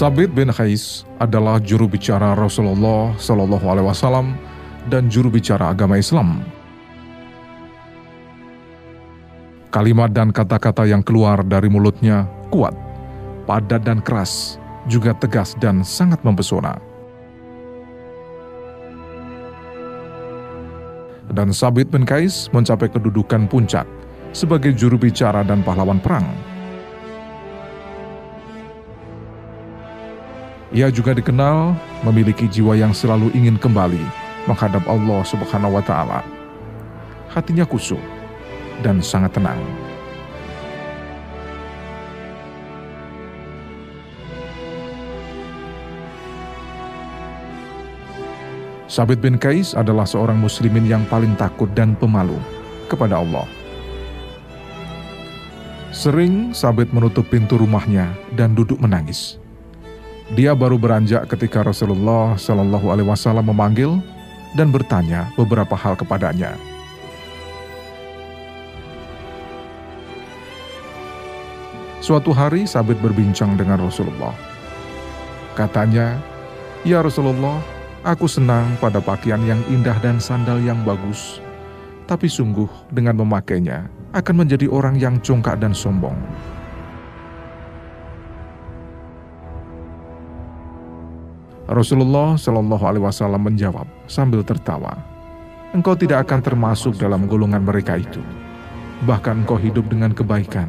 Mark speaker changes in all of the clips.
Speaker 1: Sabit bin Khais adalah juru bicara Rasulullah Shallallahu Alaihi Wasallam dan juru bicara agama Islam. Kalimat dan kata-kata yang keluar dari mulutnya kuat, padat dan keras, juga tegas dan sangat mempesona. Dan Sabit bin Kais mencapai kedudukan puncak sebagai juru bicara dan pahlawan perang. Ia juga dikenal memiliki jiwa yang selalu ingin kembali menghadap Allah Subhanahu wa taala. Hatinya kusuk dan sangat tenang. Sabit bin Kais adalah seorang muslimin yang paling takut dan pemalu kepada Allah. Sering Sabit menutup pintu rumahnya dan duduk menangis. Dia baru beranjak ketika Rasulullah Shallallahu Alaihi Wasallam memanggil dan bertanya beberapa hal kepadanya. Suatu hari Sabit berbincang dengan Rasulullah. Katanya, Ya Rasulullah, aku senang pada pakaian yang indah dan sandal yang bagus. Tapi sungguh dengan memakainya akan menjadi orang yang congkak dan sombong. Rasulullah Shallallahu Alaihi Wasallam menjawab sambil tertawa, engkau tidak akan termasuk dalam golongan mereka itu. Bahkan engkau hidup dengan kebaikan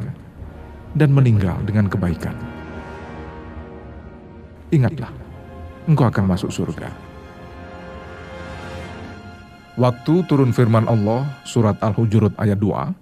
Speaker 1: dan meninggal dengan kebaikan. Ingatlah, engkau akan masuk surga. Waktu turun firman Allah, surat Al-Hujurat ayat 2,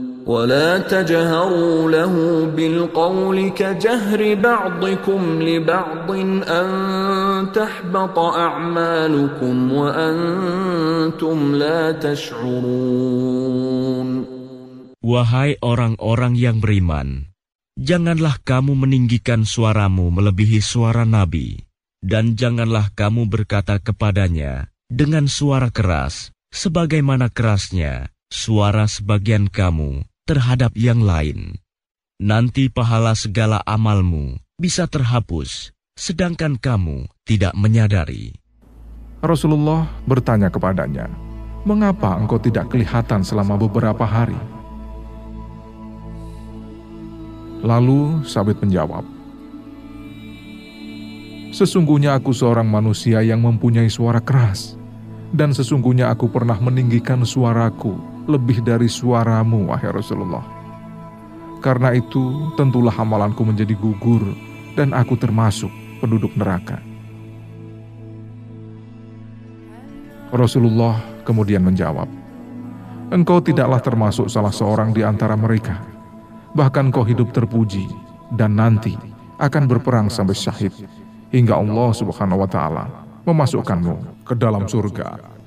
Speaker 2: ولا تجهروا له بالقول كجهر بعضكم لبعض أن تحبط أعمالكم وأنتم لا تشعرون
Speaker 3: Wahai orang-orang yang beriman, janganlah kamu meninggikan suaramu melebihi suara Nabi, dan janganlah kamu berkata kepadanya dengan suara keras, sebagaimana kerasnya suara sebagian kamu terhadap yang lain. Nanti pahala segala amalmu bisa terhapus, sedangkan kamu tidak menyadari.
Speaker 1: Rasulullah bertanya kepadanya, "Mengapa engkau tidak kelihatan selama beberapa hari?" Lalu Sabit menjawab, "Sesungguhnya aku seorang manusia yang mempunyai suara keras, dan sesungguhnya aku pernah meninggikan suaraku lebih dari suaramu, wahai Rasulullah. Karena itu, tentulah amalanku menjadi gugur dan aku termasuk penduduk neraka. Rasulullah kemudian menjawab, Engkau tidaklah termasuk salah seorang di antara mereka. Bahkan kau hidup terpuji dan nanti akan berperang sampai syahid hingga Allah Subhanahu wa taala memasukkanmu ke dalam surga.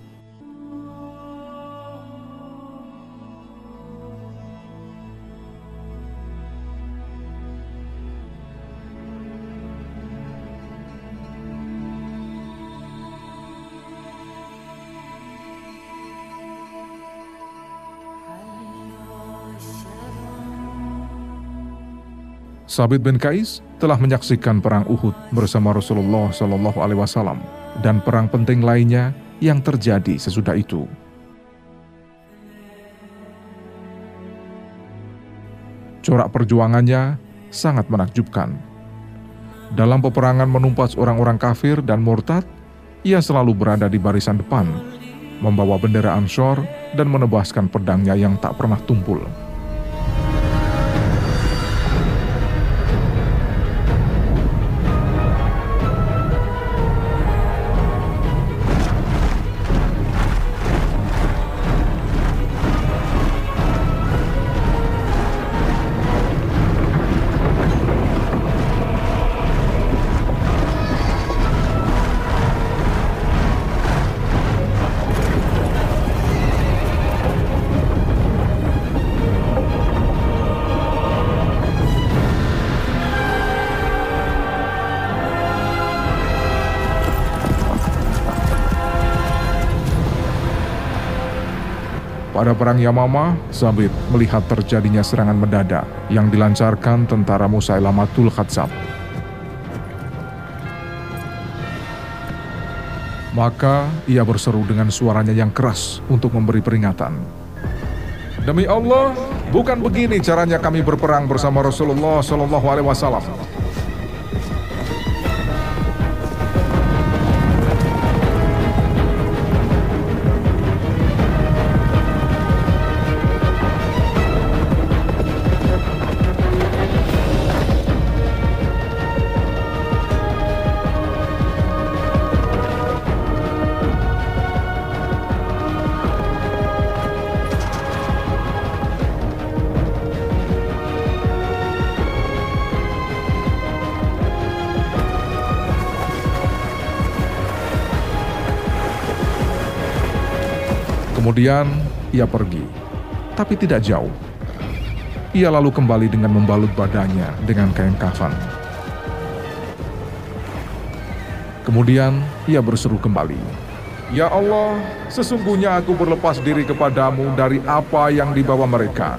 Speaker 1: Sabit bin Kais telah menyaksikan perang Uhud bersama Rasulullah Shallallahu Alaihi Wasallam dan perang penting lainnya yang terjadi sesudah itu. Corak perjuangannya sangat menakjubkan. Dalam peperangan menumpas orang-orang kafir dan murtad, ia selalu berada di barisan depan, membawa bendera Ansor dan menebaskan pedangnya yang tak pernah tumpul. Pada perang Yamama, Sabit melihat terjadinya serangan mendadak yang dilancarkan tentara Musailamatul Khatsab. Maka ia berseru dengan suaranya yang keras untuk memberi peringatan. Demi Allah, bukan begini caranya kami berperang bersama Rasulullah Shallallahu Alaihi Wasallam. Kemudian ia pergi, tapi tidak jauh. Ia lalu kembali dengan membalut badannya dengan kain kafan. Kemudian ia berseru kembali, Ya Allah, sesungguhnya aku berlepas diri kepadamu dari apa yang dibawa mereka.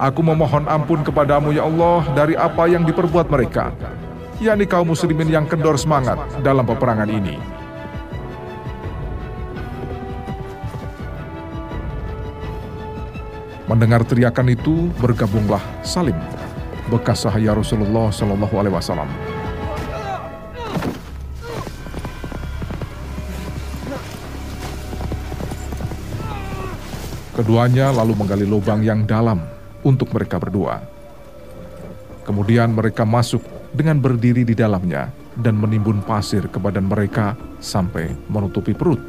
Speaker 1: Aku memohon ampun kepadamu ya Allah dari apa yang diperbuat mereka, yakni kaum muslimin yang kendor semangat dalam peperangan ini. Mendengar teriakan itu, bergabunglah Salim, bekas sahaya Rasulullah Shallallahu Alaihi Wasallam. Keduanya lalu menggali lubang yang dalam untuk mereka berdua. Kemudian mereka masuk dengan berdiri di dalamnya dan menimbun pasir ke badan mereka sampai menutupi perut.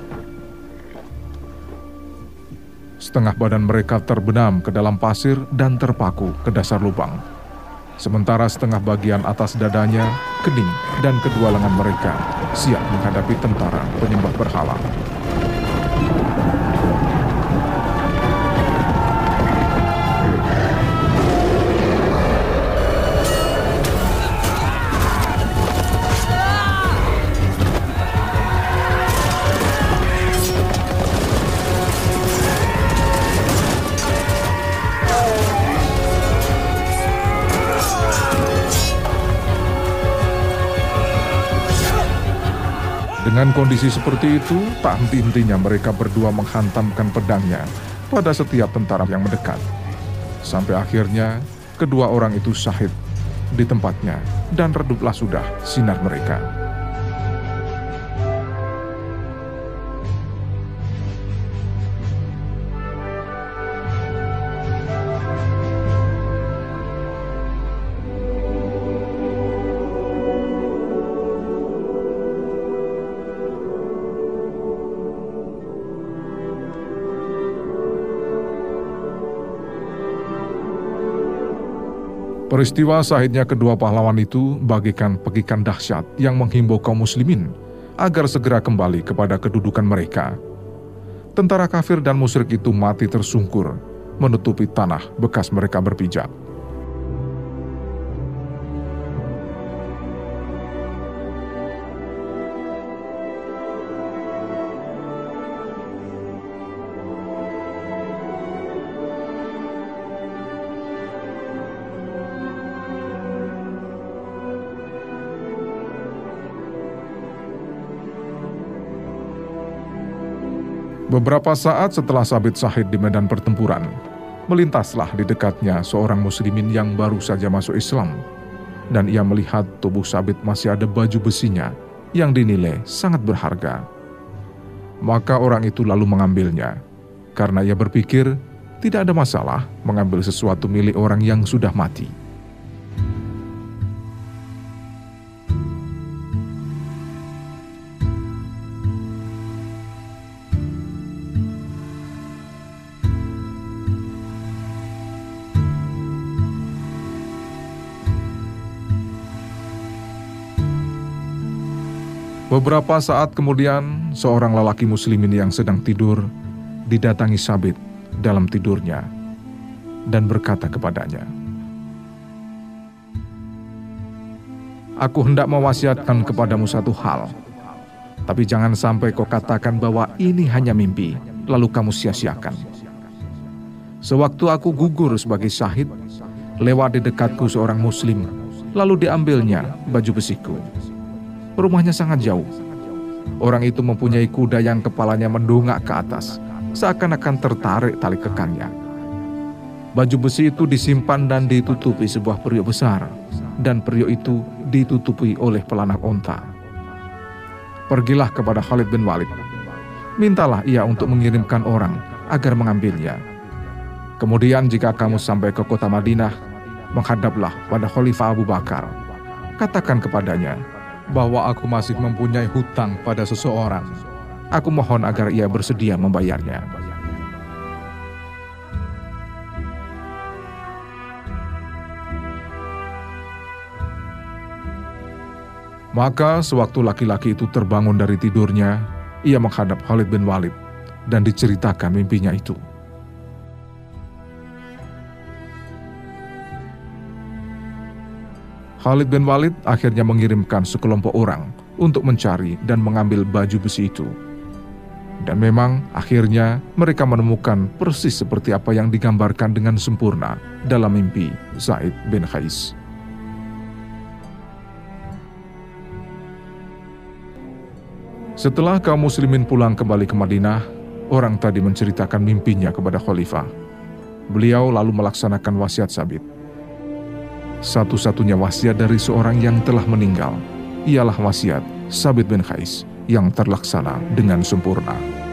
Speaker 1: Setengah badan mereka terbenam ke dalam pasir dan terpaku ke dasar lubang. Sementara setengah bagian atas dadanya, kening, dan kedua lengan mereka siap menghadapi tentara penyembah berhala. Dengan kondisi seperti itu, tak henti-hentinya mereka berdua menghantamkan pedangnya pada setiap tentara yang mendekat. Sampai akhirnya, kedua orang itu syahid di tempatnya dan reduplah sudah sinar mereka. Peristiwa sahidnya kedua pahlawan itu bagikan pegikan dahsyat yang menghimbau kaum muslimin agar segera kembali kepada kedudukan mereka. Tentara kafir dan musyrik itu mati tersungkur, menutupi tanah bekas mereka berpijak. Beberapa saat setelah Sabit Sahid di medan pertempuran, melintaslah di dekatnya seorang muslimin yang baru saja masuk Islam. Dan ia melihat tubuh Sabit masih ada baju besinya yang dinilai sangat berharga. Maka orang itu lalu mengambilnya, karena ia berpikir tidak ada masalah mengambil sesuatu milik orang yang sudah mati. Beberapa saat kemudian, seorang lelaki muslimin yang sedang tidur didatangi Sabit dalam tidurnya dan berkata kepadanya, Aku hendak mewasiatkan kepadamu satu hal, tapi jangan sampai kau katakan bahwa ini hanya mimpi, lalu kamu sia-siakan. Sewaktu aku gugur sebagai syahid, lewat di dekatku seorang muslim, lalu diambilnya baju besiku. Rumahnya sangat jauh. Orang itu mempunyai kuda yang kepalanya mendongak ke atas, seakan-akan tertarik tali kekannya. Baju besi itu disimpan dan ditutupi sebuah periuk besar, dan periuk itu ditutupi oleh pelanak onta. Pergilah kepada Khalid bin Walid. Mintalah ia untuk mengirimkan orang agar mengambilnya. Kemudian jika kamu sampai ke kota Madinah, menghadaplah pada Khalifah Abu Bakar. Katakan kepadanya bahwa aku masih mempunyai hutang pada seseorang. Aku mohon agar ia bersedia membayarnya. Maka sewaktu laki-laki itu terbangun dari tidurnya, ia menghadap Khalid bin Walid dan diceritakan mimpinya itu. Khalid bin Walid akhirnya mengirimkan sekelompok orang untuk mencari dan mengambil baju besi itu. Dan memang akhirnya mereka menemukan persis seperti apa yang digambarkan dengan sempurna dalam mimpi Zaid bin Khais. Setelah kaum muslimin pulang kembali ke Madinah, orang tadi menceritakan mimpinya kepada khalifah. Beliau lalu melaksanakan wasiat Sabit. Satu-satunya wasiat dari seorang yang telah meninggal ialah wasiat Sabit bin Khais yang terlaksana dengan sempurna.